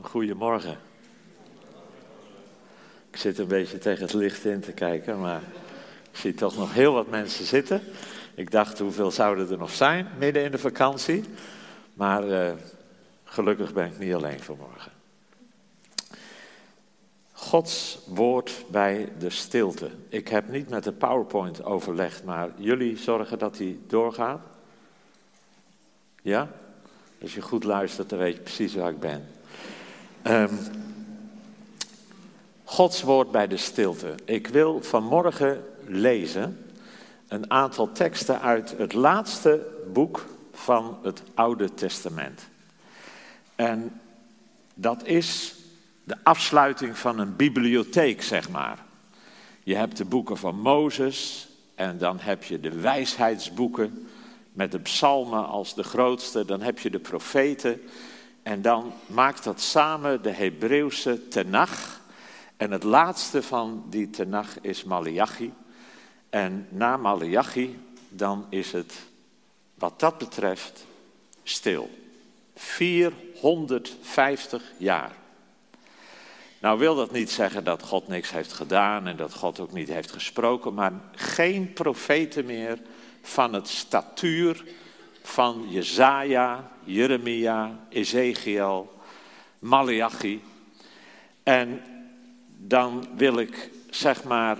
Goedemorgen. Ik zit een beetje tegen het licht in te kijken, maar ik zie toch nog heel wat mensen zitten. Ik dacht, hoeveel zouden er nog zijn midden in de vakantie? Maar uh, gelukkig ben ik niet alleen vanmorgen. Gods woord bij de stilte. Ik heb niet met de PowerPoint overlegd, maar jullie zorgen dat die doorgaat? Ja? Als je goed luistert, dan weet je precies waar ik ben. Um, Gods woord bij de stilte. Ik wil vanmorgen lezen een aantal teksten uit het laatste boek van het Oude Testament. En dat is de afsluiting van een bibliotheek, zeg maar. Je hebt de boeken van Mozes en dan heb je de wijsheidsboeken met de psalmen als de grootste. Dan heb je de profeten en dan maakt dat samen de Hebreeuwse Tenach. En het laatste van die Tenach is Malachi. En na Malachi, dan is het wat dat betreft stil. 450 jaar. Nou wil dat niet zeggen dat God niks heeft gedaan en dat God ook niet heeft gesproken, maar geen profeten meer van het statuur van Jezaja, Jeremia, Ezekiel, Malachi. En dan wil ik zeg maar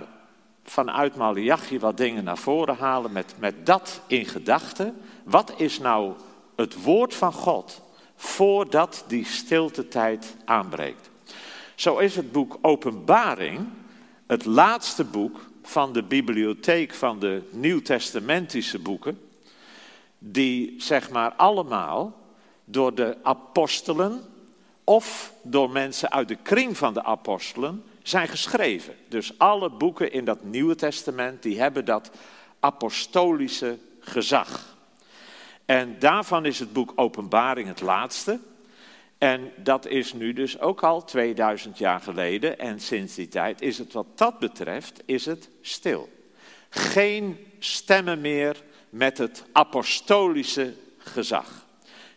vanuit Malachi wat dingen naar voren halen met, met dat in gedachten. Wat is nou het woord van God voordat die stiltetijd aanbreekt? Zo is het boek Openbaring het laatste boek van de bibliotheek van de Nieuwtestamentische boeken die zeg maar allemaal door de apostelen of door mensen uit de kring van de apostelen zijn geschreven. Dus alle boeken in dat Nieuwe Testament die hebben dat apostolische gezag. En daarvan is het boek Openbaring het laatste. En dat is nu dus ook al 2000 jaar geleden. En sinds die tijd is het wat dat betreft, is het stil. Geen stemmen meer met het apostolische gezag.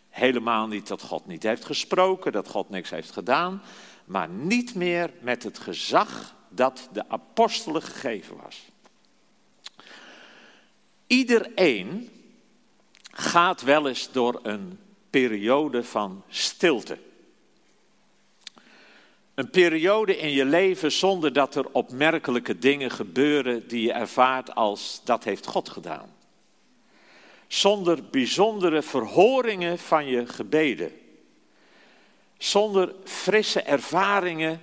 Helemaal niet dat God niet heeft gesproken, dat God niks heeft gedaan, maar niet meer met het gezag dat de apostelen gegeven was. Iedereen gaat wel eens door een periode van stilte. Een periode in je leven zonder dat er opmerkelijke dingen gebeuren die je ervaart als dat heeft God gedaan zonder bijzondere verhoringen van je gebeden. Zonder frisse ervaringen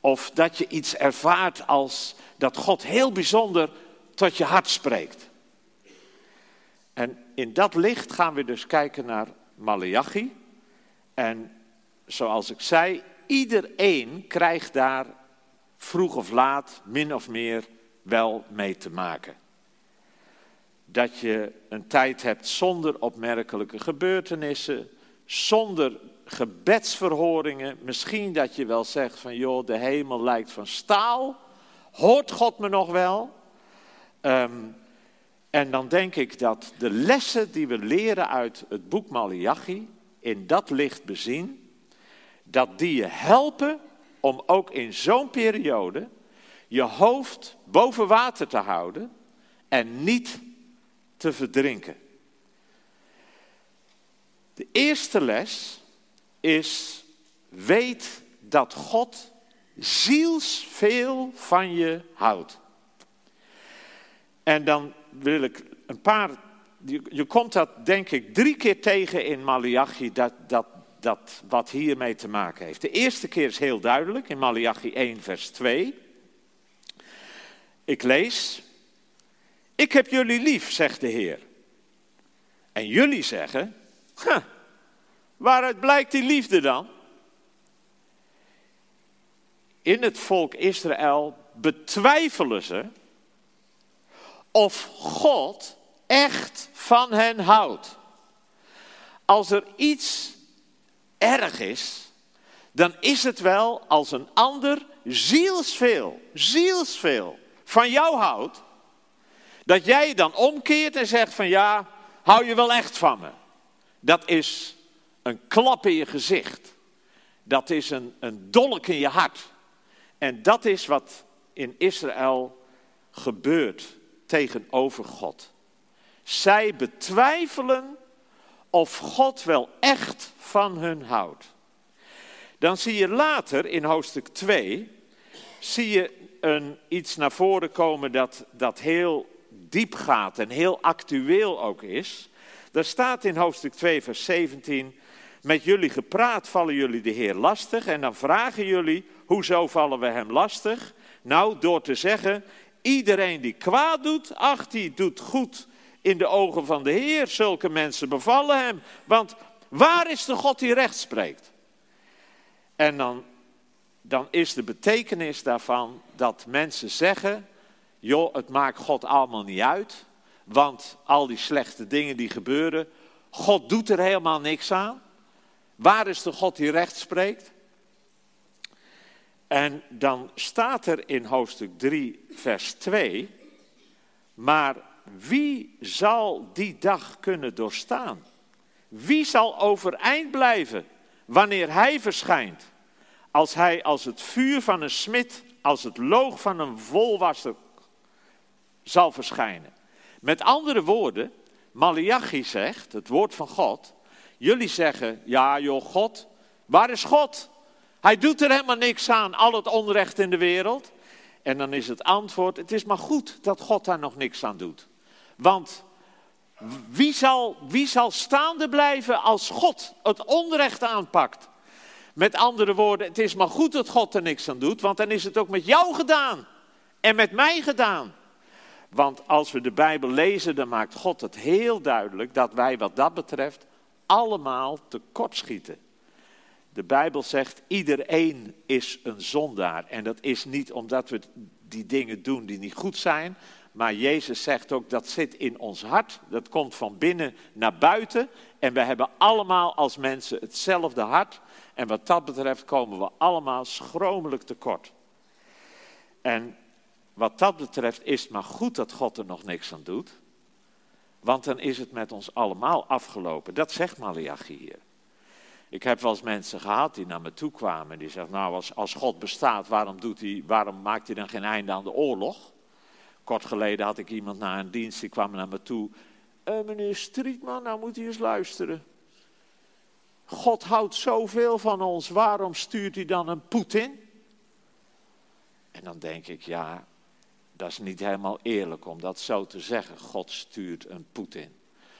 of dat je iets ervaart als dat God heel bijzonder tot je hart spreekt. En in dat licht gaan we dus kijken naar Malachi. En zoals ik zei, iedereen krijgt daar vroeg of laat, min of meer, wel mee te maken dat je een tijd hebt zonder opmerkelijke gebeurtenissen, zonder gebedsverhoringen. Misschien dat je wel zegt van joh, de hemel lijkt van staal. Hoort God me nog wel? Ehm, en dan denk ik dat de lessen die we leren uit het boek Malachi, in dat licht bezien, dat die je helpen om ook in zo'n periode je hoofd boven water te houden en niet te verdrinken. De eerste les is: weet dat God zielsveel van je houdt. En dan wil ik een paar. Je, komt dat denk ik drie keer tegen in Malachi, dat, dat, dat wat hiermee te maken heeft. De eerste keer is heel duidelijk in Malachi 1, vers 2. Ik lees. Ik heb jullie lief, zegt de Heer. En jullie zeggen, waaruit blijkt die liefde dan? In het volk Israël betwijfelen ze of God echt van hen houdt. Als er iets erg is, dan is het wel als een ander zielsveel, zielsveel van jou houdt, dat jij dan omkeert en zegt van ja, hou je wel echt van me. Dat is een klap in je gezicht. dat is een, een dolk in je hart. En dat is wat in Israël gebeurt tegenover God. Zij betwijfelen of God wel echt van hun houdt. Dan zie je later in hoofdstuk 2, zie je een, iets naar voren komen dat, dat heel diep gaat en heel actueel ook is. Daar staat in hoofdstuk 2, vers 17, met jullie gepraat vallen jullie de Heer lastig. En dan vragen jullie, hoezo vallen we hem lastig? Nou, door te zeggen, iedereen die kwaad doet, ach, die doet goed in de ogen van de Heer. Zulke mensen bevallen hem. Want waar is de God die recht spreekt? En dan, dan is de betekenis daarvan dat mensen zeggen, joh, het maakt God allemaal niet uit. Want al die slechte dingen die gebeuren, God doet er helemaal niks aan. Waar is de God die recht spreekt? En dan staat er in hoofdstuk 3, vers 2, maar wie zal die dag kunnen doorstaan? Wie zal overeind blijven wanneer hij verschijnt? Als hij als het vuur van een smid, als het loog van een volwasser zal verschijnen. Met andere woorden, Malachi zegt, het woord van God, jullie zeggen, ja joh, God, waar is God? Hij doet er helemaal niks aan, al het onrecht in de wereld. En dan is het antwoord, het is maar goed dat God daar nog niks aan doet. Want wie zal, wie zal staande blijven als God het onrecht aanpakt? Met andere woorden, het is maar goed dat God er niks aan doet, want dan is het ook met jou gedaan en met mij gedaan. Want als we de Bijbel lezen, dan maakt God het heel duidelijk dat wij wat dat betreft allemaal tekortschieten. De Bijbel zegt, iedereen is een zondaar. En dat is niet omdat we die dingen doen die niet goed zijn, maar Jezus zegt ook, dat zit in ons hart. Dat komt van binnen naar buiten. En we hebben allemaal als mensen hetzelfde hart. En wat dat betreft komen we allemaal schromelijk tekort. En wat dat betreft is het maar goed dat God er nog niks aan doet. Want dan is het met ons allemaal afgelopen. Dat zegt Malachi hier. Ik heb wel eens mensen gehad die naar me toe kwamen. Die zeggen, nou als, als God bestaat, waarom, doet hij, waarom maakt hij dan geen einde aan de oorlog? Kort geleden had ik iemand na een dienst, die kwam naar me toe. Uh, meneer Strietman, nou moet u eens luisteren. God houdt zoveel van ons, waarom stuurt hij dan een Poetin? En dan denk ik, ja, dat is niet helemaal eerlijk om dat zo te zeggen. God stuurt een Poetin.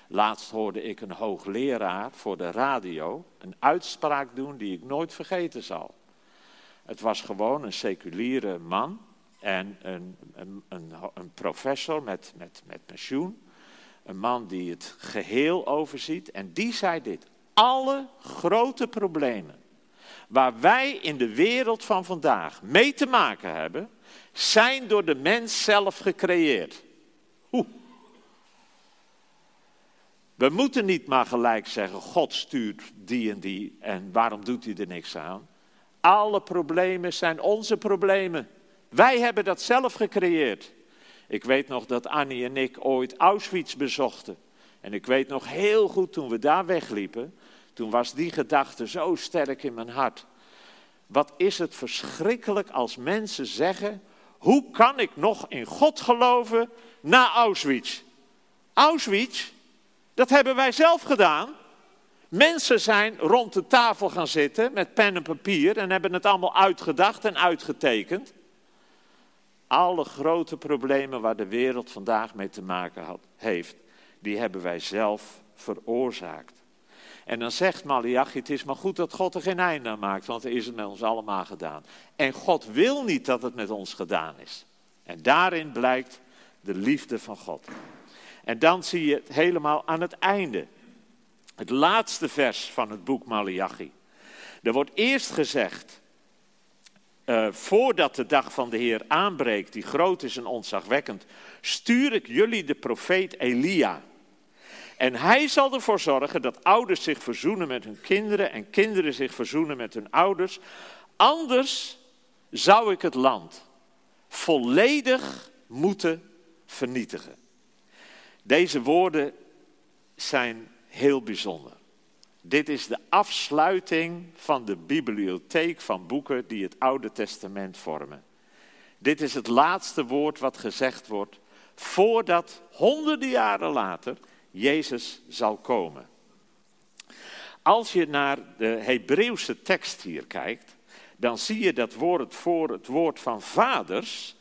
Laatst hoorde ik een hoogleraar voor de radio een uitspraak doen die ik nooit vergeten zal. Het was gewoon een seculiere man en een, een, een, een professor met, met, met pensioen. Een man die het geheel overziet. En die zei dit. Alle grote problemen waar wij in de wereld van vandaag mee te maken hebben, zijn door de mens zelf gecreëerd. We moeten niet maar gelijk zeggen, God stuurt die en die en waarom doet hij er niks aan? Alle problemen zijn onze problemen. Wij hebben dat zelf gecreëerd. Ik weet nog dat Annie en ik ooit Auschwitz bezochten. En ik weet nog heel goed toen we daar wegliepen, toen was die gedachte zo sterk in mijn hart. Wat is het verschrikkelijk als mensen zeggen, hoe kan ik nog in God geloven na Auschwitz? Auschwitz, dat hebben wij zelf gedaan. Mensen zijn rond de tafel gaan zitten met pen en papier en hebben het allemaal uitgedacht en uitgetekend. Alle grote problemen waar de wereld vandaag mee te maken had, heeft, die hebben wij zelf veroorzaakt. En dan zegt Malachi, het is maar goed dat God er geen einde aan maakt, want er is het met ons allemaal gedaan. En God wil niet dat het met ons gedaan is. En daarin blijkt de liefde van God. En dan zie je het helemaal aan het einde. Het laatste vers van het boek Malachi. Er wordt eerst gezegd, uh, voordat de dag van de Heer aanbreekt, die groot is en ontzagwekkend, stuur ik jullie de profeet Elia. En hij zal ervoor zorgen dat ouders zich verzoenen met hun kinderen en kinderen zich verzoenen met hun ouders. Anders zou ik het land volledig moeten vernietigen. Deze woorden zijn heel bijzonder. Dit is de afsluiting van de bibliotheek van boeken die het Oude Testament vormen. Dit is het laatste woord wat gezegd wordt voordat honderden jaren later Jezus zal komen. Als je naar de Hebreeuwse tekst hier kijkt, dan zie je dat woord voor het woord van vaders,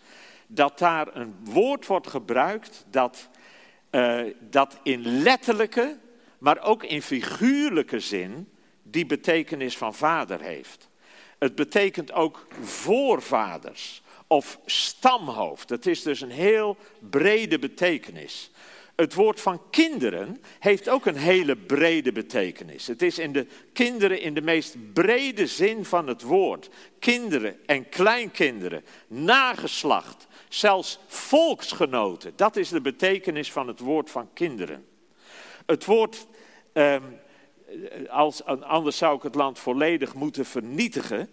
dat daar een woord wordt gebruikt dat, uh, dat in letterlijke, maar ook in figuurlijke zin die betekenis van vader heeft. Het betekent ook voorvaders of stamhoofd. Het is dus een heel brede betekenis. Het woord van kinderen heeft ook een hele brede betekenis. Het is in de kinderen in de meest brede zin van het woord. Kinderen en kleinkinderen, nageslacht, zelfs volksgenoten. Dat is de betekenis van het woord van kinderen. Het woord, eh, als, anders zou ik het land volledig moeten vernietigen.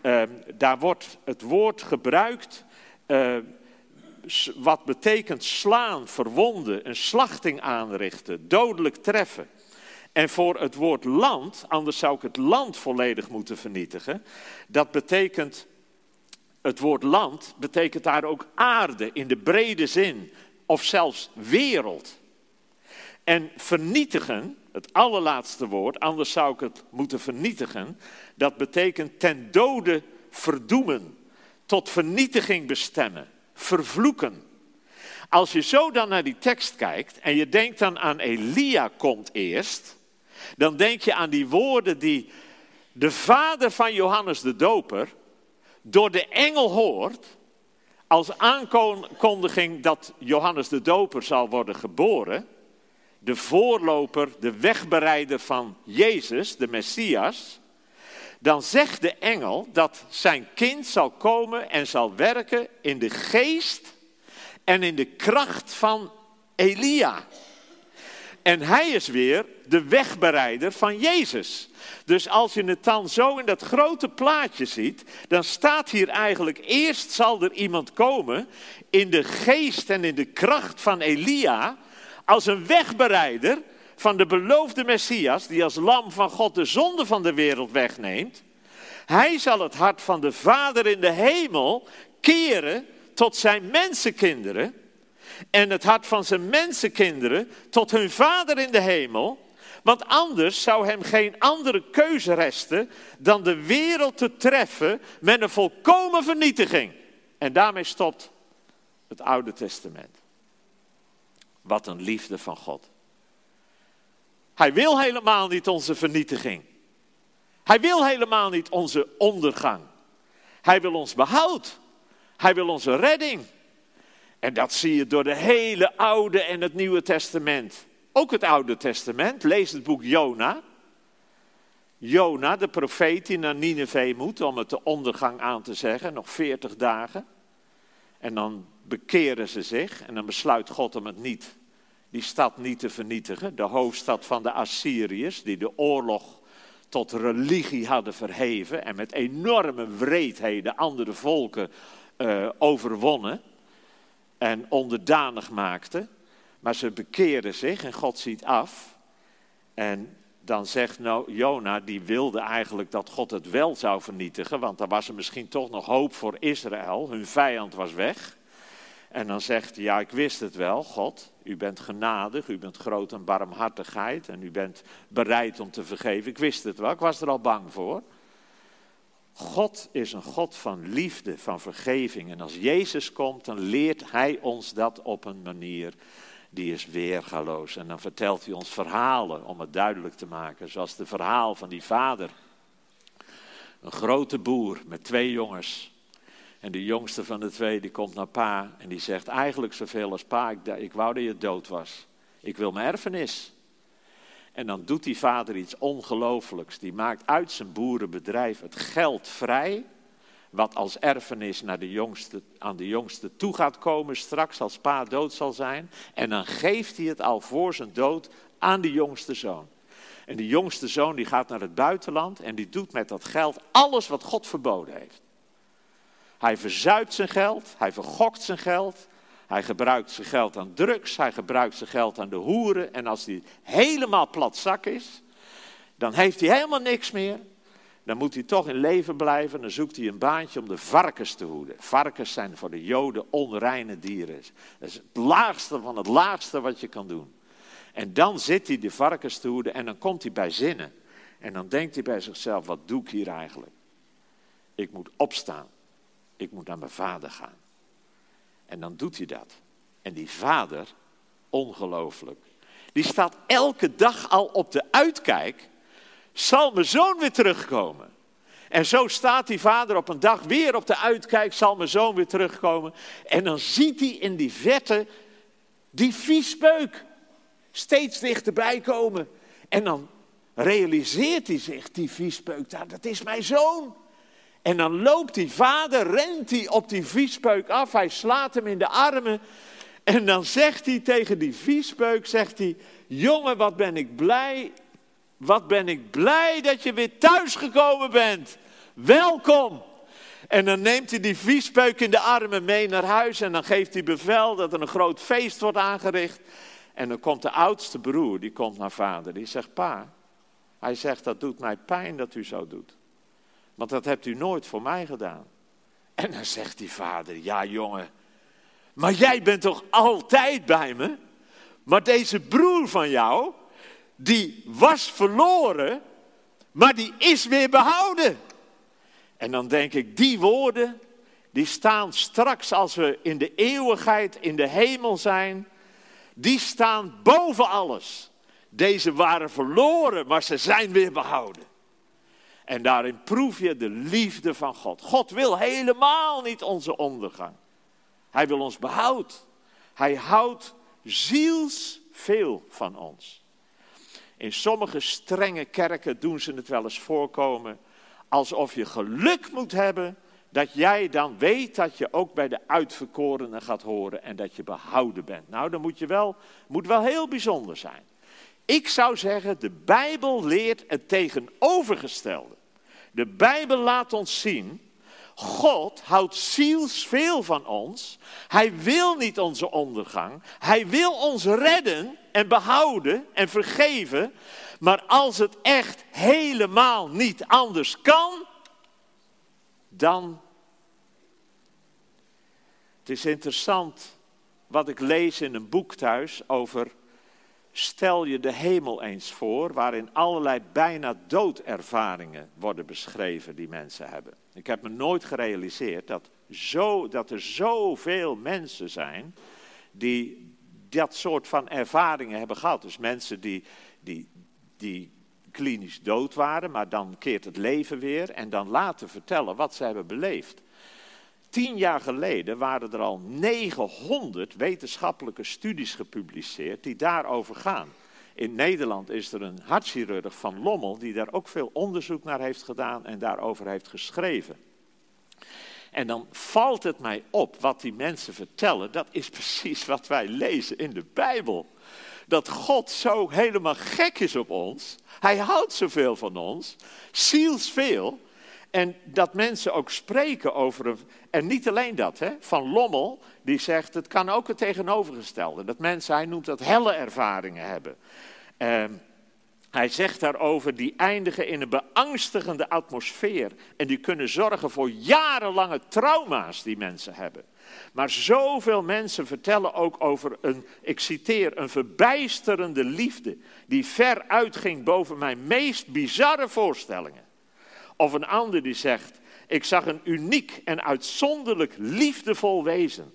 Eh, daar wordt het woord gebruikt. Eh, wat betekent slaan, verwonden, een slachting aanrichten, dodelijk treffen. En voor het woord land, anders zou ik het land volledig moeten vernietigen, dat betekent, het woord land betekent daar ook aarde in de brede zin, of zelfs wereld. En vernietigen, het allerlaatste woord, anders zou ik het moeten vernietigen, dat betekent ten dode verdoemen, tot vernietiging bestemmen vervloeken. Als je zo dan naar die tekst kijkt en je denkt dan aan Elia komt eerst, dan denk je aan die woorden die de vader van Johannes de Doper door de engel hoort als aankondiging dat Johannes de Doper zal worden geboren, de voorloper, de wegbereider van Jezus, de Messias, dan zegt de engel dat zijn kind zal komen en zal werken in de geest en in de kracht van Elia. En hij is weer de wegbereider van Jezus. Dus als je het dan zo in dat grote plaatje ziet, dan staat hier eigenlijk eerst zal er iemand komen in de geest en in de kracht van Elia als een wegbereider van de beloofde Messias, die als lam van God de zonde van de wereld wegneemt. Hij zal het hart van de Vader in de hemel keren tot zijn mensenkinderen. En het hart van zijn mensenkinderen tot hun Vader in de hemel. Want anders zou hem geen andere keuze resten dan de wereld te treffen met een volkomen vernietiging. En daarmee stopt het Oude Testament. Wat een liefde van God. Hij wil helemaal niet onze vernietiging. Hij wil helemaal niet onze ondergang. Hij wil ons behoud. Hij wil onze redding. En dat zie je door de hele Oude en het Nieuwe Testament. Ook het Oude Testament. Lees het boek Jona. Jona, de profeet die naar Nineveh moet om het de ondergang aan te zeggen, nog 40 dagen. En dan bekeren ze zich en dan besluit God om het niet die stad niet te vernietigen. De hoofdstad van de Assyriërs, die de oorlog tot religie hadden verheven en met enorme wreedheden andere volken uh, overwonnen en onderdanig maakten. Maar ze bekeerden zich en God ziet af. En dan zegt nou, Jona, die wilde eigenlijk dat God het wel zou vernietigen, want dan was er misschien toch nog hoop voor Israël. Hun vijand was weg. En dan zegt hij, ja, ik wist het wel, God. U bent genadig, u bent groot in barmhartigheid en u bent bereid om te vergeven. Ik wist het wel, ik was er al bang voor. God is een God van liefde, van vergeving. En als Jezus komt, dan leert Hij ons dat op een manier die is weergaloos. En dan vertelt Hij ons verhalen om het duidelijk te maken. Zoals het verhaal van die vader. Een grote boer met twee jongens. En de jongste van de twee die komt naar pa en die zegt eigenlijk zoveel als pa, ik, wou dat je dood was. Ik wil mijn erfenis. En dan doet die vader iets ongelooflijks. Die maakt uit zijn boerenbedrijf het geld vrij, wat als erfenis naar de jongste, aan de jongste toe gaat komen straks als pa dood zal zijn. En dan geeft hij het al voor zijn dood aan de jongste zoon. En de jongste zoon die gaat naar het buitenland en die doet met dat geld alles wat God verboden heeft. Hij verzuipt zijn geld, hij vergokt zijn geld, hij gebruikt zijn geld aan drugs, hij gebruikt zijn geld aan de hoeren. En als hij helemaal plat zak is, Dan heeft hij helemaal niks meer. Dan moet hij toch in leven blijven. Dan zoekt hij een baantje om de varkens te hoeden. Varkens zijn voor de Joden onreine dieren. Dat is het laagste van het laagste wat je kan doen. En dan zit hij de varkens te hoeden en dan komt hij bij zinnen. En dan denkt hij bij zichzelf, wat doe ik hier eigenlijk? Ik moet opstaan. Ik moet naar mijn vader gaan. En dan doet hij dat. En die vader, ongelooflijk, die staat elke dag al op de uitkijk. Zal mijn zoon weer terugkomen? En zo staat die vader op een dag weer op de uitkijk, zal mijn zoon weer terugkomen. En dan ziet hij in die verte die viespeuk steeds dichterbij komen. En dan realiseert hij zich, die viespeuk daar, dat is mijn zoon. En dan loopt die vader, rent hij op die viespeuk af, hij slaat hem in de armen. En dan zegt hij tegen die viespeuk, zegt hij, jongen wat ben ik blij, wat ben ik blij dat je weer thuisgekomen bent. Welkom. En dan neemt hij die viespeuk in de armen mee naar huis en dan geeft hij bevel dat er een groot feest wordt aangericht. En dan komt de oudste broer, die komt naar vader, die zegt, pa, hij zegt, dat doet mij pijn dat u zo doet. Want dat hebt u nooit voor mij gedaan. En dan zegt die vader, ja jongen, maar jij bent toch altijd bij me? Maar deze broer van jou, die was verloren, maar die is weer behouden. En dan denk ik, die woorden, die staan straks als we in de eeuwigheid in de hemel zijn, die staan boven alles. Deze waren verloren, maar ze zijn weer behouden. En daarin proef je de liefde van God. God wil helemaal niet onze ondergang. Hij wil ons behoud. Hij houdt zielsveel van ons. In sommige strenge kerken doen ze het wel eens voorkomen alsof je geluk moet hebben dat jij dan weet dat je ook bij de uitverkorenen gaat horen en dat je behouden bent. Nou, dan moet je wel, moet wel heel bijzonder zijn. Ik zou zeggen, de Bijbel leert het tegenovergestelde. De Bijbel laat ons zien, God houdt zielsveel van ons. Hij wil niet onze ondergang. Hij wil ons redden en behouden en vergeven. Maar als het echt helemaal niet anders kan, dan. Het is interessant wat ik lees in een boek thuis over. Stel je de hemel eens voor, waarin allerlei bijna doodervaringen worden beschreven die mensen hebben. Ik heb me nooit gerealiseerd dat, zo, dat er zoveel mensen zijn die dat soort van ervaringen hebben gehad. Dus mensen die, die, die klinisch dood waren, maar dan keert het leven weer en dan laten vertellen wat ze hebben beleefd. Tien jaar geleden waren er al 900 wetenschappelijke studies gepubliceerd die daarover gaan. In Nederland is er een hartchirurg van Lommel die daar ook veel onderzoek naar heeft gedaan en daarover heeft geschreven. En dan valt het mij op wat die mensen vertellen, dat is precies wat wij lezen in de Bijbel dat God zo helemaal gek is op ons. Hij houdt zoveel van ons, zielsveel. En dat mensen ook spreken over een. En niet alleen dat, hè, van Lommel, die zegt: het kan ook het tegenovergestelde. Dat mensen, hij noemt dat helle ervaringen hebben. Ehm, hij zegt daarover, die eindigen in een beangstigende atmosfeer. En die kunnen zorgen voor jarenlange trauma's die mensen hebben. Maar zoveel mensen vertellen ook over een, ik citeer, een verbijsterende liefde die ver uitging boven mijn meest bizarre voorstellingen. Of een ander die zegt, ik zag een uniek en uitzonderlijk liefdevol wezen.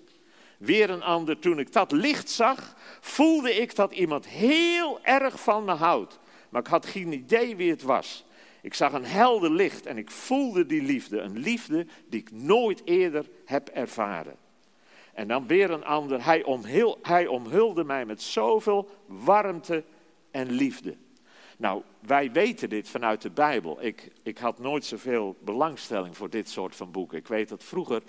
Weer een ander, toen ik dat licht zag, voelde ik dat iemand heel erg van me houdt. Maar ik had geen idee wie het was. Ik zag een helder licht en ik voelde die liefde. Een liefde die ik nooit eerder heb ervaren. En dan weer een ander. Hij, omhul, hij omhulde mij met zoveel warmte en liefde. Nou, wij weten dit vanuit de Bijbel. Ik, ik had nooit zoveel belangstelling voor dit soort van boeken. Ik weet dat vroeger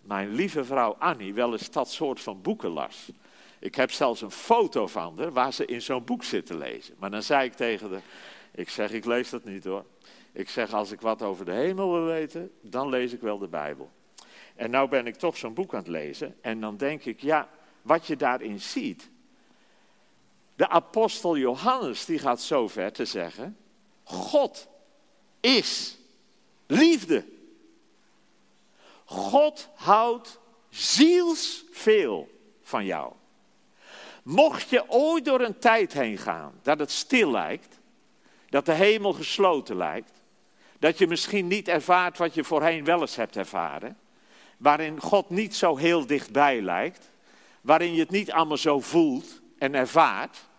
mijn lieve vrouw Annie wel eens dat soort van boeken las. Ik heb zelfs een foto van haar waar ze in zo'n boek zit te lezen. Maar dan zei ik tegen haar, ik zeg ik lees dat niet hoor. Ik zeg als ik wat over de hemel wil weten, dan lees ik wel de Bijbel. En nou ben ik toch zo'n boek aan het lezen en dan denk ik, ja, wat je daarin ziet. De apostel Johannes die gaat zo ver te zeggen, God is liefde. God houdt zielsveel van jou. Mocht je ooit door een tijd heen gaan dat het stil lijkt, dat de hemel gesloten lijkt, dat je misschien niet ervaart wat je voorheen wel eens hebt ervaren, waarin God niet zo heel dichtbij lijkt, waarin je het niet allemaal zo voelt en ervaart,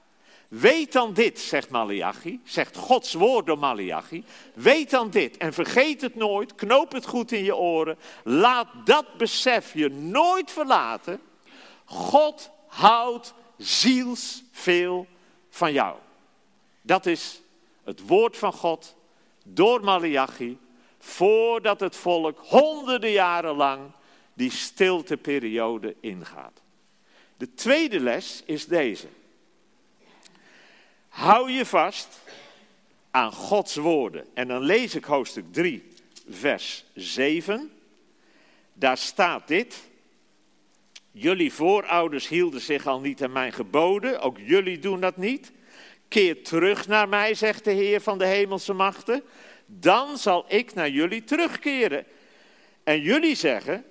weet dan dit, zegt Malachi, zegt Gods woord door Malachi, weet dan dit en vergeet het nooit, knoop het goed in je oren, laat dat besef je nooit verlaten. God houdt zielsveel van jou. Dat is het woord van God door Malachi, voordat het volk honderden jaren lang die stilteperiode ingaat. De tweede les is deze. Hou je vast aan Gods woorden. En dan lees ik hoofdstuk 3, vers 7. Daar staat dit. Jullie voorouders hielden zich al niet aan mijn geboden, ook jullie doen dat niet. Keer terug naar mij, zegt de Heer van de hemelse machten. Dan zal ik naar jullie terugkeren. En jullie zeggen,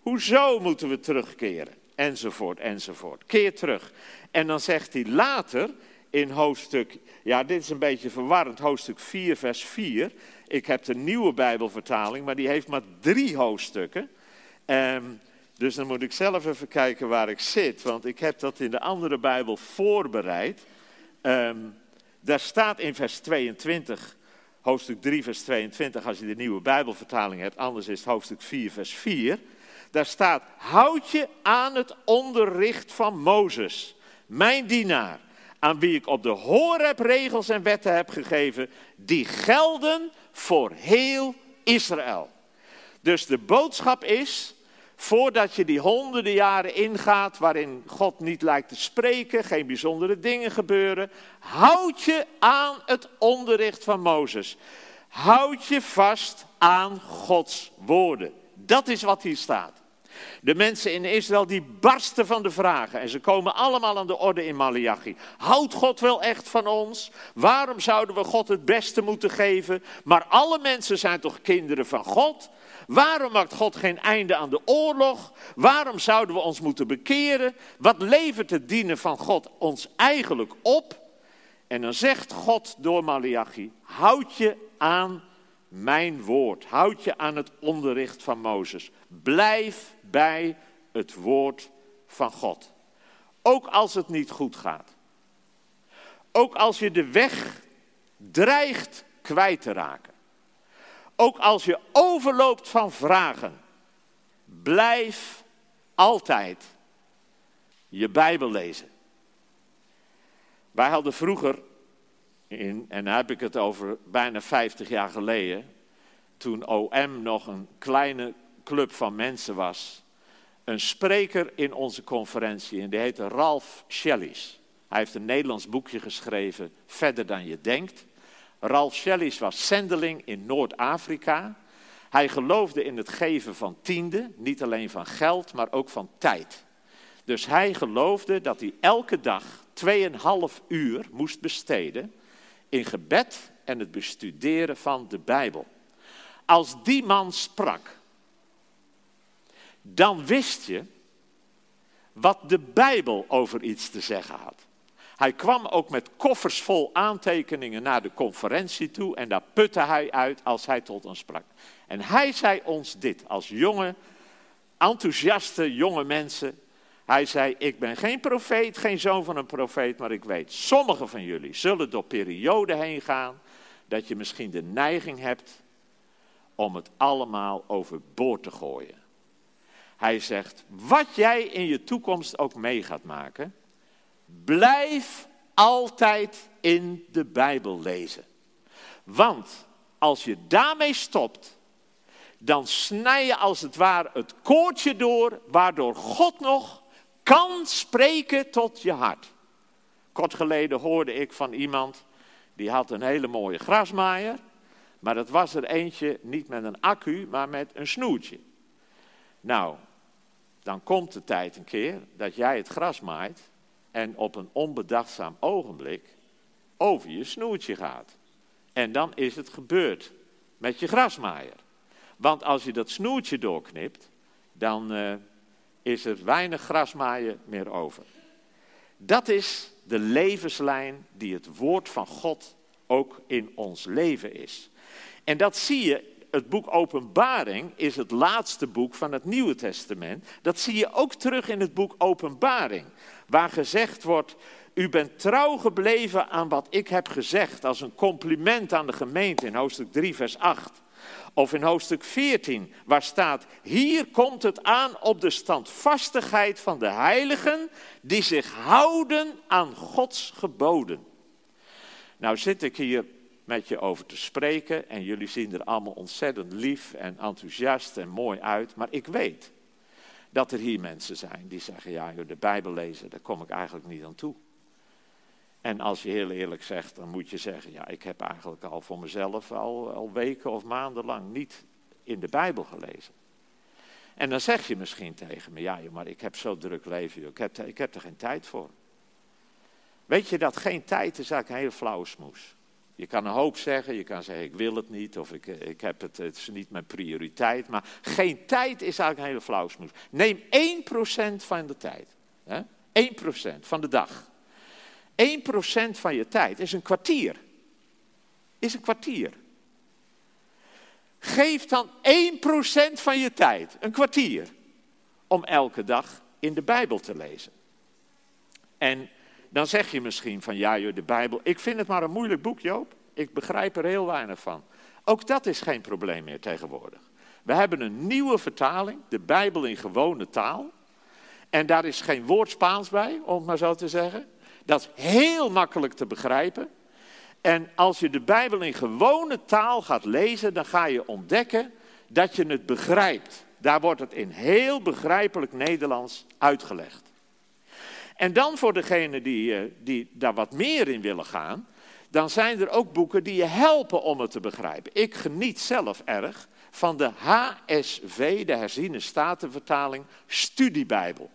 hoezo moeten we terugkeren? Enzovoort, enzovoort. Keer terug. En dan zegt hij later in hoofdstuk, ja dit is een beetje verwarrend, hoofdstuk 4, vers 4. Ik heb de nieuwe Bijbelvertaling, maar die heeft maar drie hoofdstukken. Um, dus dan moet ik zelf even kijken waar ik zit, want ik heb dat in de andere Bijbel voorbereid. Um, daar staat in vers 22, hoofdstuk 3, vers 22, als je de nieuwe Bijbelvertaling hebt, anders is het hoofdstuk 4, vers 4. Daar staat, houd je aan het onderricht van Mozes, mijn dienaar, aan wie ik op de Horeb regels en wetten heb gegeven, die gelden voor heel Israël. Dus de boodschap is, Voordat je die honderden jaren ingaat waarin God niet lijkt te spreken, geen bijzondere dingen gebeuren, houd je aan het onderricht van Mozes. Houd je vast aan Gods woorden. Dat is wat hier staat. De mensen in Israël die barsten van de vragen en ze komen allemaal aan de orde in Malachi. Houdt God wel echt van ons? Waarom zouden we God het beste moeten geven? Maar alle mensen zijn toch kinderen van God? Waarom maakt God geen einde aan de oorlog? Waarom zouden we ons moeten bekeren? Wat levert het dienen van God ons eigenlijk op? En dan zegt God door Malachi: houd je aan mijn woord. Houd je aan het onderricht van Mozes. Blijf bij het woord van God. Ook als het niet goed gaat. Ook als je de weg dreigt kwijt te raken. Ook als je overloopt van vragen, blijf altijd je Bijbel lezen. Wij hadden vroeger, in, en dan heb ik het over bijna 50 jaar geleden, toen OM nog een kleine club van mensen was, een spreker in onze conferentie en die heette Ralph Shelleys. Hij heeft een Nederlands boekje geschreven, Verder dan je denkt. Ralph Shelleys was zendeling in Noord-Afrika. Hij geloofde in het geven van tiende, niet alleen van geld, maar ook van tijd. Dus hij geloofde dat hij elke dag 2,5 uur moest besteden in gebed en het bestuderen van de Bijbel. Als die man sprak, dan wist je wat de Bijbel over iets te zeggen had. Hij kwam ook met koffers vol aantekeningen naar de conferentie toe en daar putte hij uit als hij tot ons sprak. En hij zei ons dit als jonge, enthousiaste jonge mensen. Hij zei, ik ben geen profeet, geen zoon van een profeet, maar ik weet, sommigen van jullie zullen door perioden heen gaan dat je misschien de neiging hebt om het allemaal overboord te gooien. Hij zegt, wat jij in je toekomst ook mee gaat maken, Blijf altijd in de Bijbel lezen. Want als je daarmee stopt, dan snij je als het ware het koordje door, waardoor God nog kan spreken tot je hart. Kort geleden hoorde ik van iemand, die had een hele mooie grasmaaier, maar dat was er eentje niet met een accu, maar met een snoertje. Nou, dan komt de tijd een keer dat jij het gras maait en op een onbedachtzaam ogenblik over je snoertje gaat. En dan is het gebeurd met je grasmaaier. Want als je dat snoertje doorknipt, dan uh, is er weinig grasmaaien meer over. Dat is de levenslijn die het woord van God ook in ons leven is. En dat zie je, het boek Openbaring is het laatste boek van het Nieuwe Testament. Dat zie je ook terug in het boek Openbaring, waar gezegd wordt, u bent trouw gebleven aan wat ik heb gezegd als een compliment aan de gemeente in hoofdstuk 3, vers 8. Of in hoofdstuk 14, waar staat: Hier komt het aan op de standvastigheid van de heiligen die zich houden aan Gods geboden. Nou zit ik hier met je over te spreken en jullie zien er allemaal ontzettend lief en enthousiast en mooi uit, maar ik weet dat er hier mensen zijn die zeggen: Ja, de Bijbel lezen, daar kom ik eigenlijk niet aan toe. En als je heel eerlijk zegt, dan moet je zeggen, ja, ik heb eigenlijk al voor mezelf al, al weken of maanden lang niet in de Bijbel gelezen. En dan zeg je misschien tegen me, ja, maar ik heb zo druk leven, ik heb, ik heb er geen tijd voor. Weet je dat geen tijd is eigenlijk een hele flauwe smoes. Je kan een hoop zeggen, je kan zeggen ik wil het niet of ik, ik heb het, het is niet mijn prioriteit. Maar geen tijd is eigenlijk een hele flauwe smoes. Neem 1% van de tijd. Hè? 1% van de dag. 1% van je tijd is een kwartier. Is een kwartier. Geef dan 1% van je tijd, een kwartier, om elke dag in de Bijbel te lezen. En dan zeg je misschien van ja, joh, de Bijbel, ik vind het maar een moeilijk boek, Joop. Ik begrijp er heel weinig van. Ook dat is geen probleem meer tegenwoordig. We hebben een nieuwe vertaling, de Bijbel in gewone taal. En daar is geen woord Spaans bij, om het maar zo te zeggen. Dat is heel makkelijk te begrijpen. En als je de Bijbel in gewone taal gaat lezen, dan ga je ontdekken dat je het begrijpt. Daar wordt het in heel begrijpelijk Nederlands uitgelegd. En dan voor degenen die, eh, die daar wat meer in willen gaan, dan zijn er ook boeken die je helpen om het te begrijpen. Ik geniet zelf erg van de HSV, de herziene statenvertaling, studiebijbel.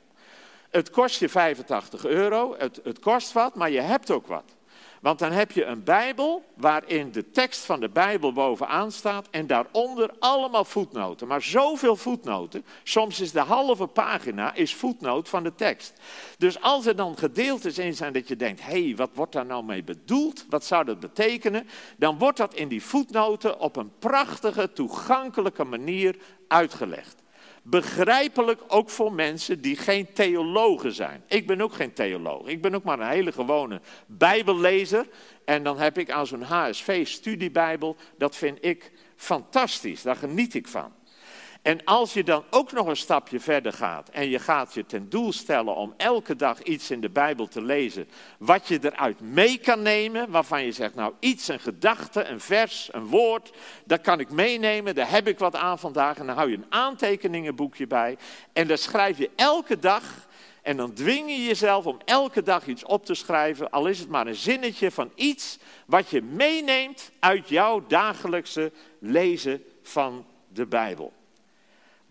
Het kost je 85 euro, het, het kost wat, maar je hebt ook wat. Want dan heb je een Bijbel waarin de tekst van de Bijbel bovenaan staat en daaronder allemaal voetnoten. Maar zoveel voetnoten, soms is de halve pagina is voetnoot van de tekst. Dus als er dan gedeeltes in zijn dat je denkt, hé, hey, wat wordt daar nou mee bedoeld? Wat zou dat betekenen? Dan wordt dat in die voetnoten op een prachtige, toegankelijke manier uitgelegd. Begrijpelijk ook voor mensen die geen theologen zijn. Ik ben ook geen theoloog. Ik ben ook maar een hele gewone Bijbellezer. En dan heb ik aan zo'n HSV-studiebijbel, dat vind ik fantastisch. Daar geniet ik van. En als je dan ook nog een stapje verder gaat en je gaat je ten doel stellen om elke dag iets in de Bijbel te lezen, wat je eruit mee kan nemen, waarvan je zegt, nou iets, een gedachte, een vers, een woord, dat kan ik meenemen, daar heb ik wat aan vandaag. En dan hou je een aantekeningenboekje bij en dan schrijf je elke dag en dan dwing je jezelf om elke dag iets op te schrijven, al is het maar een zinnetje van iets wat je meeneemt uit jouw dagelijkse lezen van de Bijbel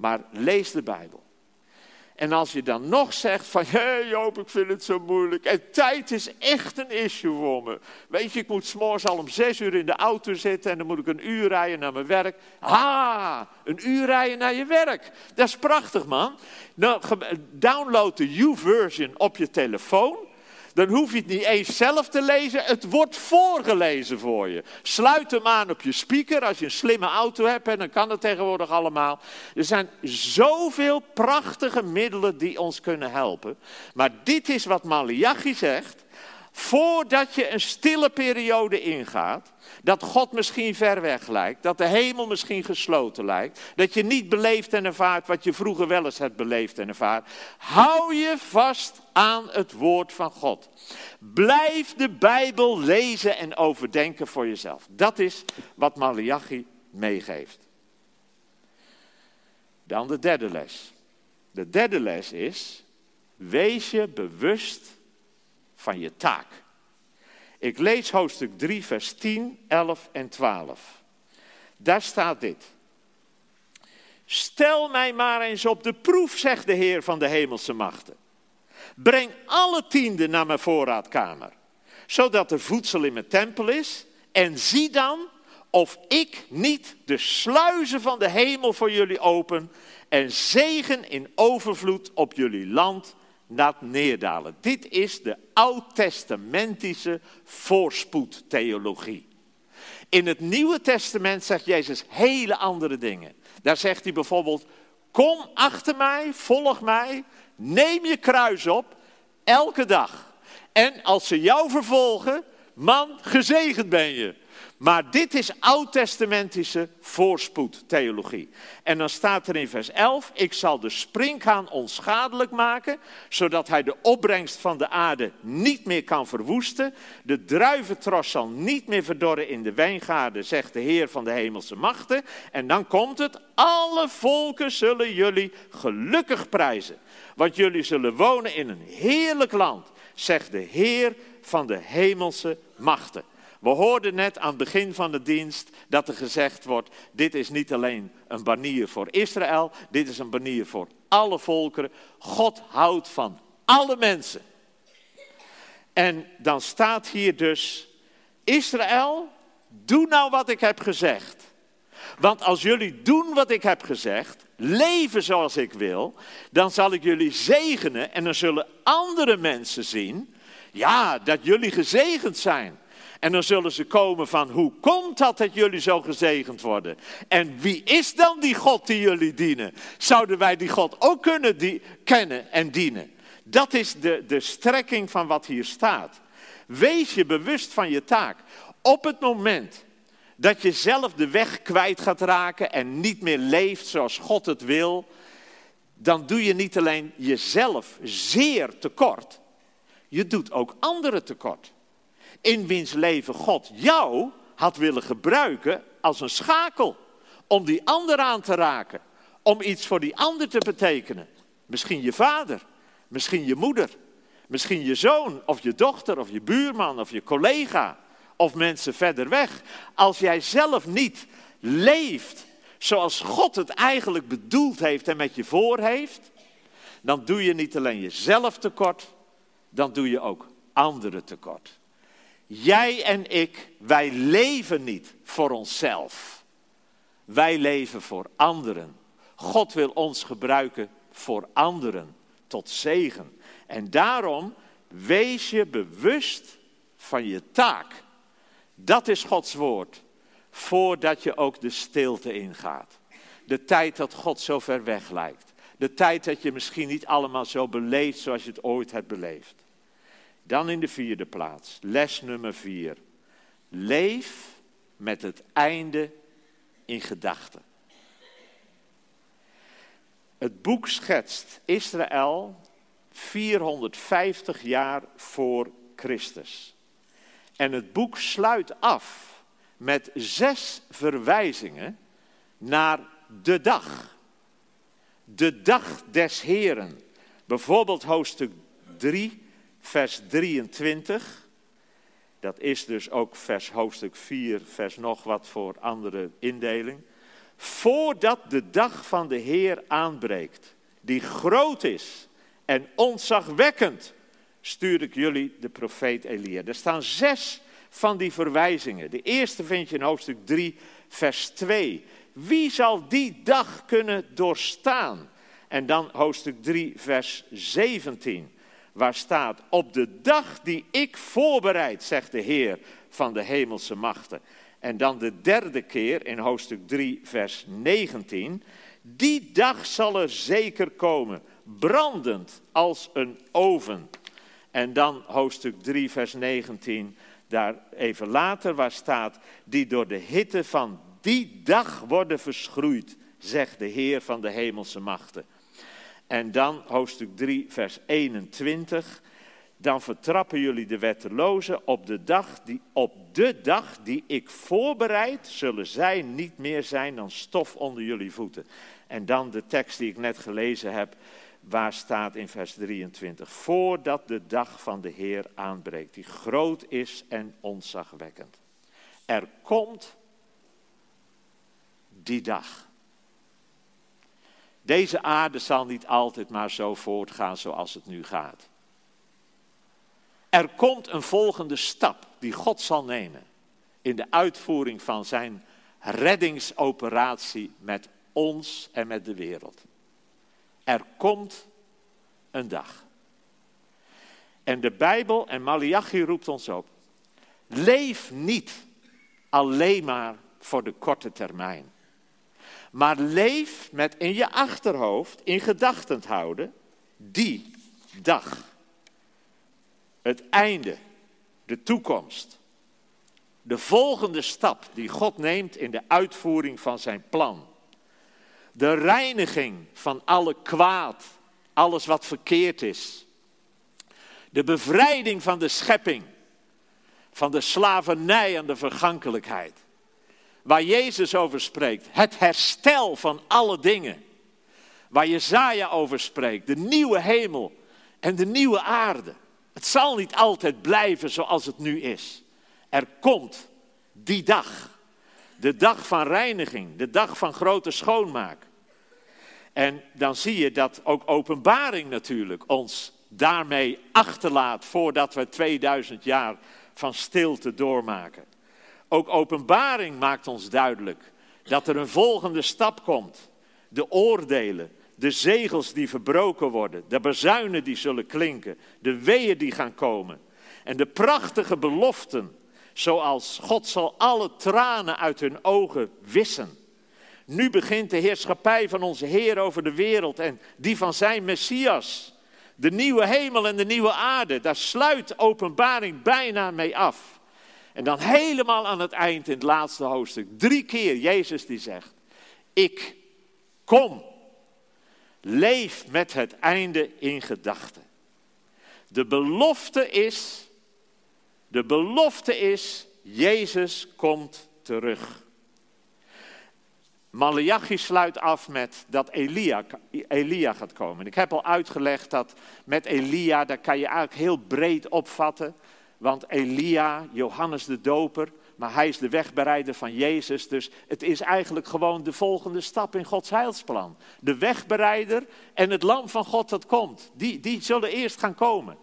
maar lees de Bijbel. En als je dan nog zegt van, hé hey Joop, ik vind het zo moeilijk. En tijd is echt een issue voor me. Weet je, ik moet s'morgens al om zes uur in de auto zitten en dan moet ik een uur rijden naar mijn werk. Ah, een uur rijden naar je werk. Dat is prachtig, man. Nou, download de U-version op je telefoon dan hoef je het niet eens zelf te lezen. Het wordt voorgelezen voor je. Sluit hem aan op je speaker. Als je een slimme auto hebt, en dan kan het tegenwoordig allemaal. Er zijn zoveel prachtige middelen die ons kunnen helpen. Maar dit is wat Malachi zegt. Voordat je een stille periode ingaat, dat God misschien ver weg lijkt, dat de hemel misschien gesloten lijkt, dat je niet beleeft en ervaart wat je vroeger wel eens hebt beleefd en ervaart, hou je vast aan het woord van God. Blijf de Bijbel lezen en overdenken voor jezelf. Dat is wat Malachi meegeeft. Dan de derde les. De derde les is, wees je bewust van je taak. Ik lees hoofdstuk 3, vers 10, 11 en 12. Daar staat dit. Stel mij maar eens op de proef, zegt de Heer van de hemelse machten. Breng alle tienden naar mijn voorraadkamer, zodat er voedsel in mijn tempel is En zie dan of ik niet de sluizen van de hemel voor jullie open en zegen in overvloed op jullie land laat neerdalen. Dit is de oud-testamentische voorspoedtheologie. In het Nieuwe Testament zegt Jezus hele andere dingen. Daar zegt hij bijvoorbeeld: Kom achter mij, volg mij, neem je kruis op, elke dag. En als ze jou vervolgen, man, gezegend ben je. Maar dit is oud-testamentische voorspoedtheologie. En dan staat er in vers 11: Ik zal de springhaan onschadelijk maken, zodat hij de opbrengst van de aarde niet meer kan verwoesten. De druiventros zal niet meer verdorren in de wijngaarden, zegt de Heer van de hemelse machten. En dan komt het: Alle volken zullen jullie gelukkig prijzen, want jullie zullen wonen in een heerlijk land, zegt de Heer van de hemelse machten. We hoorden net aan het begin van de dienst dat er gezegd wordt: dit is niet alleen een banier voor Israël, dit is een banier voor alle volkeren. God houdt van alle mensen. En dan staat hier dus: Israël, doe nou wat ik heb gezegd. Want als jullie doen wat ik heb gezegd, leven zoals ik wil, dan zal ik jullie zegenen en dan zullen andere mensen zien, ja, dat jullie gezegend zijn. En dan zullen ze komen van hoe komt dat dat jullie zo gezegend worden? En wie is dan die God die jullie dienen? Zouden wij die God ook kunnen die, kennen en dienen? Dat is de, de strekking van wat hier staat. Wees je bewust van je taak. Op het moment dat je zelf de weg kwijt gaat raken en niet meer leeft zoals God het wil, dan doe je niet alleen jezelf zeer tekort, je doet ook anderen tekort in wiens leven God jou had willen gebruiken als een schakel. Om die ander aan te raken. Om iets voor die ander te betekenen. Misschien je vader, misschien je moeder, misschien je zoon of je dochter of je buurman of je collega of mensen verder weg. Als jij zelf niet leeft zoals God het eigenlijk bedoeld heeft en met je voor heeft, dan doe je niet alleen jezelf tekort, dan doe je ook anderen tekort. Jij en ik, wij leven niet voor onszelf. Wij leven voor anderen. God wil ons gebruiken voor anderen, tot zegen. En daarom wees je bewust van je taak. Dat is Gods woord, voordat je ook de stilte ingaat. De tijd dat God zo ver weg lijkt. De tijd dat je misschien niet allemaal zo beleeft zoals je het ooit hebt beleefd. Dan in de vierde plaats, les nummer vier. Leef met het einde in gedachten. Het boek schetst Israël 450 jaar voor Christus. En het boek sluit af met zes verwijzingen naar de dag. De dag des Heren. Bijvoorbeeld hoofdstuk 3, vers 23. Dat is dus ook vers hoofdstuk 4, vers nog wat voor andere indeling. Voordat de dag van de Heer aanbreekt, die groot is en ontzagwekkend, stuur ik jullie de profeet Elia. Er staan zes van die verwijzingen. De eerste vind je in hoofdstuk 3, vers 2. Wie zal die dag kunnen doorstaan? En dan hoofdstuk 3, vers 17 waar staat, op de dag die ik voorbereid, zegt de Heer van de hemelse machten. En dan de derde keer in hoofdstuk 3, vers 19, die dag zal er zeker komen, brandend als een oven. En dan hoofdstuk 3, vers 19, daar even later waar staat, die door de hitte van die dag worden verschroeid, zegt de Heer van de hemelse machten. En dan hoofdstuk 3, vers 21. Dan vertrappen jullie de wettelozen op de dag die, op de dag die ik voorbereid, zullen zij niet meer zijn dan stof onder jullie voeten. En dan de tekst die ik net gelezen heb, waar staat in vers 23. Voordat de dag van de Heer aanbreekt, die groot is en ontzagwekkend. Er komt die dag. Deze aarde zal niet altijd maar zo voortgaan zoals het nu gaat. Er komt een volgende stap die God zal nemen. in de uitvoering van zijn reddingsoperatie met ons en met de wereld. Er komt een dag. En de Bijbel en Malachi roept ons op. Leef niet alleen maar voor de korte termijn. Maar leef met in je achterhoofd, in gedachten houden, die dag. Het einde, de toekomst. De volgende stap die God neemt in de uitvoering van zijn plan. De reiniging van alle kwaad, alles wat verkeerd is. De bevrijding van de schepping, van de slavernij en de vergankelijkheid. Waar Jezus over spreekt, het herstel van alle dingen. Waar Jezaja over spreekt, de nieuwe hemel en de nieuwe aarde. Het zal niet altijd blijven zoals het nu is. Er komt die dag. De dag van reiniging, de dag van grote schoonmaak. En dan zie je dat ook openbaring natuurlijk ons daarmee achterlaat voordat we 2000 jaar van stilte doormaken. Ook openbaring maakt ons duidelijk dat er een volgende stap komt. De oordelen, de zegels die verbroken worden, de bezuinen die zullen klinken, de weeën die gaan komen. En de prachtige beloften, zoals God zal alle tranen uit hun ogen wissen. Nu begint de heerschappij van onze Heer over de wereld en die van zijn Messias. De nieuwe hemel en de nieuwe aarde, daar sluit openbaring bijna mee af. En dan helemaal aan het eind in het laatste hoofdstuk, drie keer Jezus die zegt, ik kom. Leef met het einde in gedachten. De belofte is, de belofte is, Jezus komt terug. Malachi sluit af met dat Elia, Elia gaat komen. Ik heb al uitgelegd dat met Elia, daar kan je eigenlijk heel breed opvatten. Want Elia, Johannes de Doper, maar hij is de wegbereider van Jezus. Dus het is eigenlijk gewoon de volgende stap in Gods heilsplan. De wegbereider en het lam van God dat komt. Die, die zullen eerst gaan komen.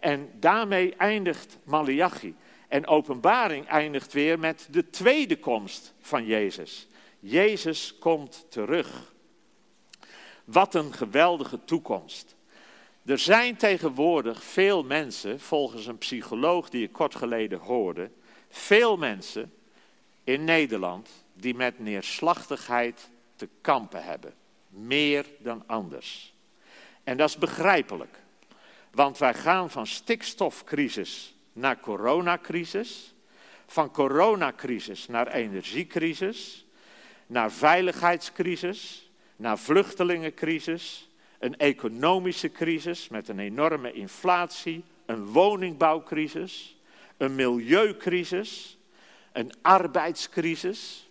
En daarmee eindigt Malachi. En openbaring eindigt weer met de tweede komst van Jezus. Jezus komt terug. Wat een geweldige toekomst. Er zijn tegenwoordig veel mensen, volgens een psycholoog die ik kort geleden hoorde, veel mensen in Nederland die met neerslachtigheid te kampen hebben. Meer dan anders. En dat is begrijpelijk. Want wij gaan van stikstofcrisis naar coronacrisis, van coronacrisis naar energiecrisis, naar veiligheidscrisis, naar vluchtelingencrisis, een economische crisis met een enorme inflatie, een woningbouwcrisis, een milieucrisis, een arbeidscrisis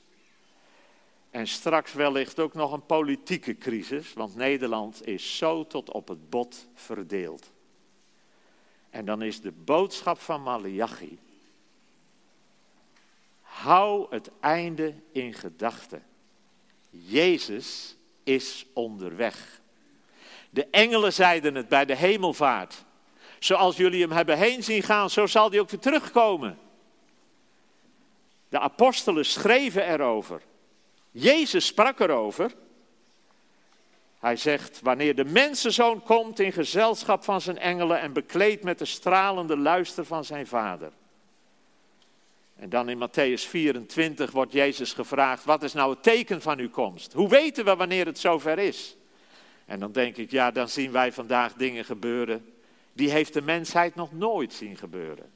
en straks wellicht ook nog een politieke crisis, want Nederland is zo tot op het bot verdeeld. En dan is de boodschap van Malachi, hou het einde in gedachten. Jezus is onderweg. De engelen zeiden het bij de hemelvaart. Zoals jullie hem hebben heen zien gaan, zo zal hij ook weer terugkomen. De apostelen schreven erover. Jezus sprak erover. Hij zegt, wanneer de mensenzoon komt in gezelschap van zijn engelen en bekleed met de stralende luister van zijn vader. En dan in Matthäus 24 wordt Jezus gevraagd, wat is nou het teken van uw komst? Hoe weten we wanneer het zover is? En dan denk ik, ja, dan zien wij vandaag dingen gebeuren. Die heeft de mensheid nog nooit zien gebeuren.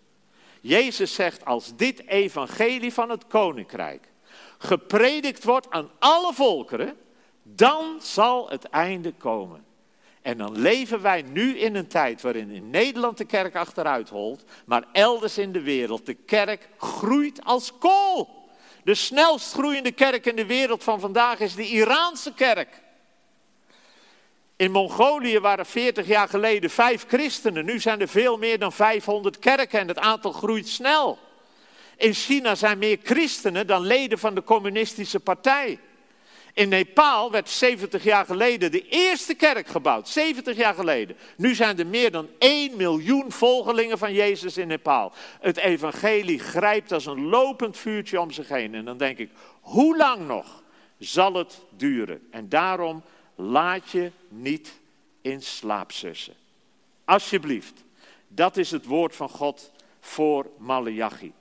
Jezus zegt, als dit evangelie van het koninkrijk gepredikt wordt aan alle volkeren, dan zal het einde komen. En dan leven wij nu in een tijd waarin in Nederland de kerk achteruit holt, maar elders in de wereld de kerk groeit als kool. De snelst groeiende kerk in de wereld van vandaag is de Iraanse kerk. In Mongolië waren 40 jaar geleden vijf christenen. Nu zijn er veel meer dan 500 kerken en het aantal groeit snel. In China zijn meer christenen dan leden van de communistische partij. In Nepal werd 70 jaar geleden de eerste kerk gebouwd. 70 jaar geleden. Nu zijn er meer dan 1 miljoen volgelingen van Jezus in Nepal. Het evangelie grijpt als een lopend vuurtje om zich heen. En dan denk ik, hoe lang nog zal het duren? En daarom laat je niet in slaap sussen. Alsjeblieft. Dat is het woord van God voor Malachi.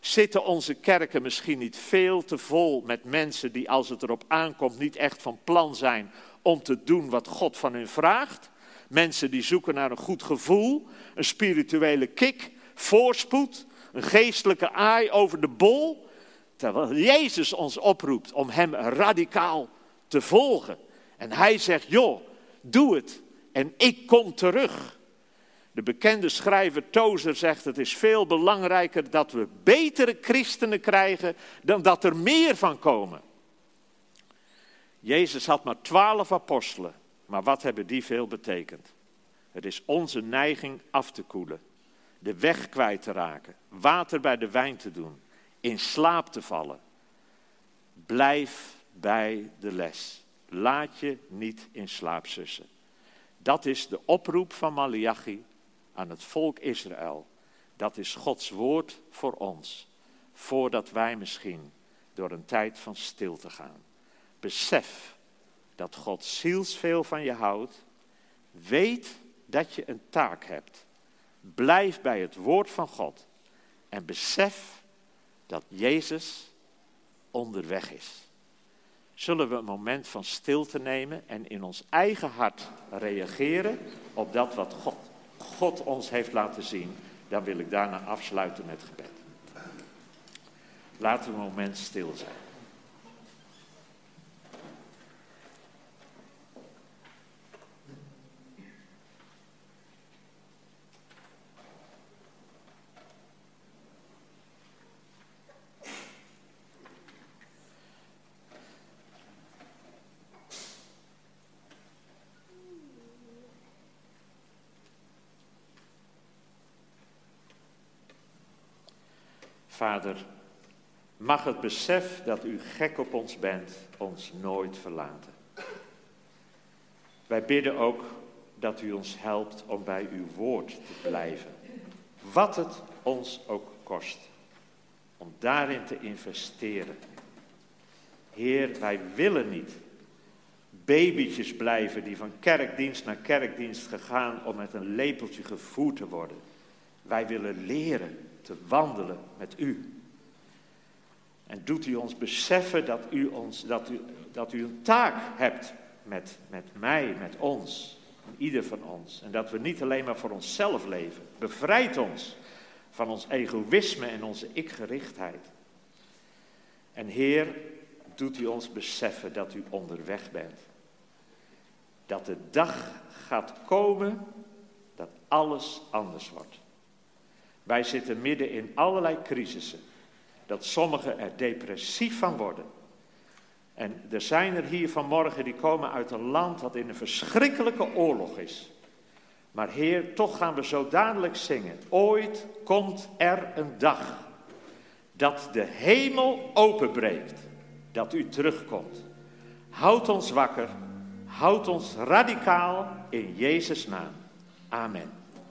Zitten onze kerken misschien niet veel te vol met mensen die als het erop aankomt niet echt van plan zijn om te doen wat God van hun vraagt? Mensen die zoeken naar een goed gevoel, een spirituele kick, voorspoed, een geestelijke aai over de bol. Terwijl Jezus ons oproept om Hem radicaal te volgen. En Hij zegt, joh, doe het en ik kom terug. De bekende schrijver Tozer zegt: Het is veel belangrijker dat we betere christenen krijgen dan dat er meer van komen. Jezus had maar twaalf apostelen, maar wat hebben die veel betekend? Het is onze neiging af te koelen, de weg kwijt te raken, water bij de wijn te doen, in slaap te vallen. Blijf bij de les. Laat je niet in slaap sussen. Dat is de oproep van Malachi aan het volk Israël. Dat is Gods woord voor ons, voordat wij misschien door een tijd van stilte gaan. Besef dat God zielsveel van je houdt. Weet dat je een taak hebt. Blijf bij het woord van God. En besef dat Jezus onderweg is. Zullen we een moment van stilte nemen en in ons eigen hart reageren op dat wat God God ons heeft laten zien, dan wil ik daarna afsluiten met gebed. Laten we een moment stil zijn. Vader, mag het besef dat u gek op ons bent ons nooit verlaten. Wij bidden ook dat u ons helpt om bij uw woord te blijven. Wat het ons ook kost. Om daarin te investeren. Heer, wij willen niet babytjes blijven die van kerkdienst naar kerkdienst gegaan om met een lepeltje gevoerd te worden. Wij willen leren te wandelen met u. En doet u ons beseffen dat u, ons, dat u, dat u een taak hebt met, met mij, met ons, ieder van ons. En dat we niet alleen maar voor onszelf leven. Bevrijd ons van ons egoïsme en onze ikgerichtheid. En Heer, doet u ons beseffen dat u onderweg bent. Dat de dag gaat komen dat alles anders wordt. Wij zitten midden in allerlei crisissen. Dat sommigen er depressief van worden. En er zijn er hier vanmorgen die komen uit een land dat in een verschrikkelijke oorlog is. Maar Heer, toch gaan we zo dadelijk zingen. Ooit komt er een dag dat de hemel openbreekt, dat u terugkomt. Houd ons wakker, houd ons radicaal in Jezus' naam. Amen.